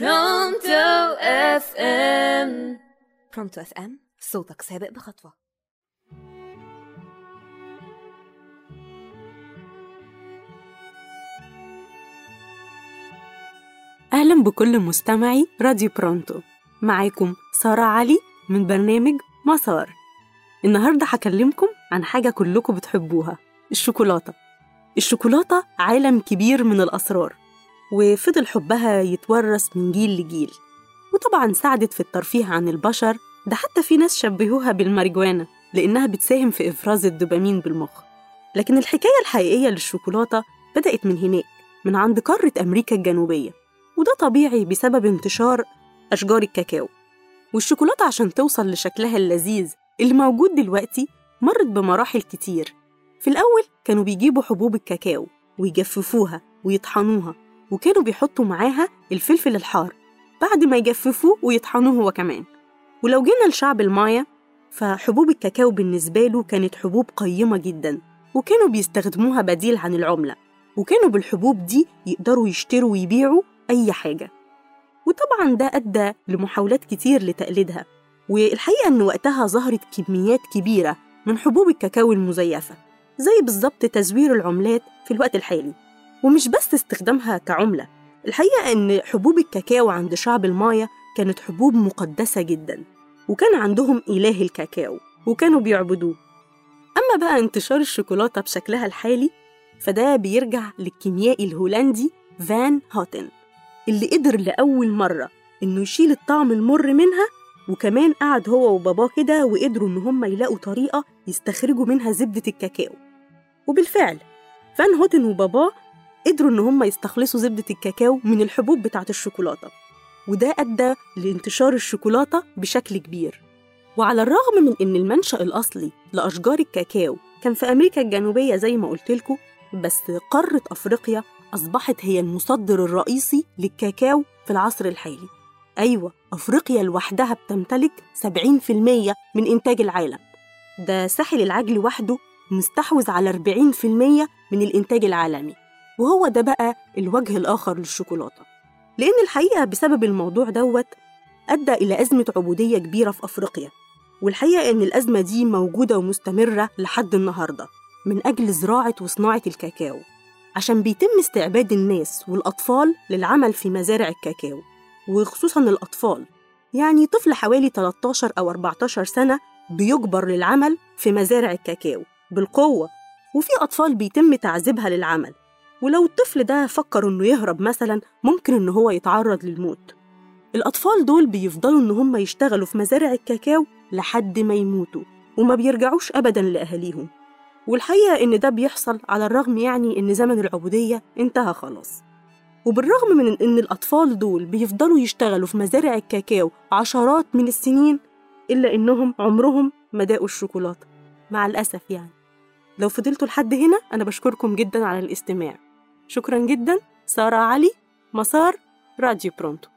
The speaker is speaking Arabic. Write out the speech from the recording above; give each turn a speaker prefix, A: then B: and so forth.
A: برونتو FM
B: برونتو FM صوتك سابق بخطوة.
C: أهلا بكل مستمعي راديو برونتو. معاكم سارة علي من برنامج مسار. النهاردة هكلمكم عن حاجة كلكم بتحبوها الشوكولاتة. الشوكولاتة عالم كبير من الأسرار. وفضل حبها يتورث من جيل لجيل. وطبعا ساعدت في الترفيه عن البشر ده حتى في ناس شبهوها بالماريجوانا لأنها بتساهم في إفراز الدوبامين بالمخ. لكن الحكاية الحقيقية للشوكولاتة بدأت من هناك من عند قارة أمريكا الجنوبية. وده طبيعي بسبب انتشار أشجار الكاكاو. والشوكولاتة عشان توصل لشكلها اللذيذ اللي موجود دلوقتي مرت بمراحل كتير. في الأول كانوا بيجيبوا حبوب الكاكاو ويجففوها ويطحنوها وكانوا بيحطوا معاها الفلفل الحار بعد ما يجففوه ويطحنوه هو كمان. ولو جينا لشعب المايا فحبوب الكاكاو بالنسبة له كانت حبوب قيمة جدا وكانوا بيستخدموها بديل عن العملة وكانوا بالحبوب دي يقدروا يشتروا ويبيعوا أي حاجة. وطبعا ده أدى لمحاولات كتير لتقليدها والحقيقة إن وقتها ظهرت كميات كبيرة من حبوب الكاكاو المزيفة زي بالظبط تزوير العملات في الوقت الحالي. ومش بس استخدامها كعملة. الحقيقة إن حبوب الكاكاو عند شعب المايا كانت حبوب مقدسة جدا وكان عندهم إله الكاكاو وكانوا بيعبدوه. أما بقى انتشار الشوكولاتة بشكلها الحالي فده بيرجع للكيميائي الهولندي فان هوتن اللي قدر لأول مرة إنه يشيل الطعم المر منها وكمان قعد هو وباباه كده وقدروا إن هم يلاقوا طريقة يستخرجوا منها زبدة الكاكاو. وبالفعل فان هوتن وباباه قدروا إن هم يستخلصوا زبدة الكاكاو من الحبوب بتاعة الشوكولاتة. وده أدى لانتشار الشوكولاتة بشكل كبير. وعلى الرغم من إن المنشأ الأصلي لأشجار الكاكاو كان في أمريكا الجنوبية زي ما قلت لكم بس قارة أفريقيا أصبحت هي المصدر الرئيسي للكاكاو في العصر الحالي. أيوة أفريقيا لوحدها بتمتلك 70% من إنتاج العالم. ده ساحل العاج لوحده مستحوذ على 40% من الإنتاج العالمي. وهو ده بقى الوجه الآخر للشوكولاتة. لأن الحقيقة بسبب الموضوع دوت أدى إلى أزمة عبودية كبيرة في أفريقيا والحقيقة إن الأزمة دي موجودة ومستمرة لحد النهاردة من أجل زراعة وصناعة الكاكاو عشان بيتم استعباد الناس والأطفال للعمل في مزارع الكاكاو وخصوصا الأطفال. يعني طفل حوالي 13 أو 14 سنة بيجبر للعمل في مزارع الكاكاو بالقوة وفي أطفال بيتم تعذيبها للعمل. ولو الطفل ده فكر إنه يهرب مثلا ممكن إن هو يتعرض للموت. الأطفال دول بيفضلوا إن هم يشتغلوا في مزارع الكاكاو لحد ما يموتوا وما بيرجعوش أبدا لأهاليهم. والحقيقة إن ده بيحصل على الرغم يعني إن زمن العبودية انتهى خلاص. وبالرغم من إن الأطفال دول بيفضلوا يشتغلوا في مزارع الكاكاو عشرات من السنين إلا إنهم عمرهم ما داقوا الشوكولاتة. مع الأسف يعني. لو فضلتوا لحد هنا أنا بشكركم جدا على الاستماع. شكرا جدا. سارة علي مسار راديو برونتو.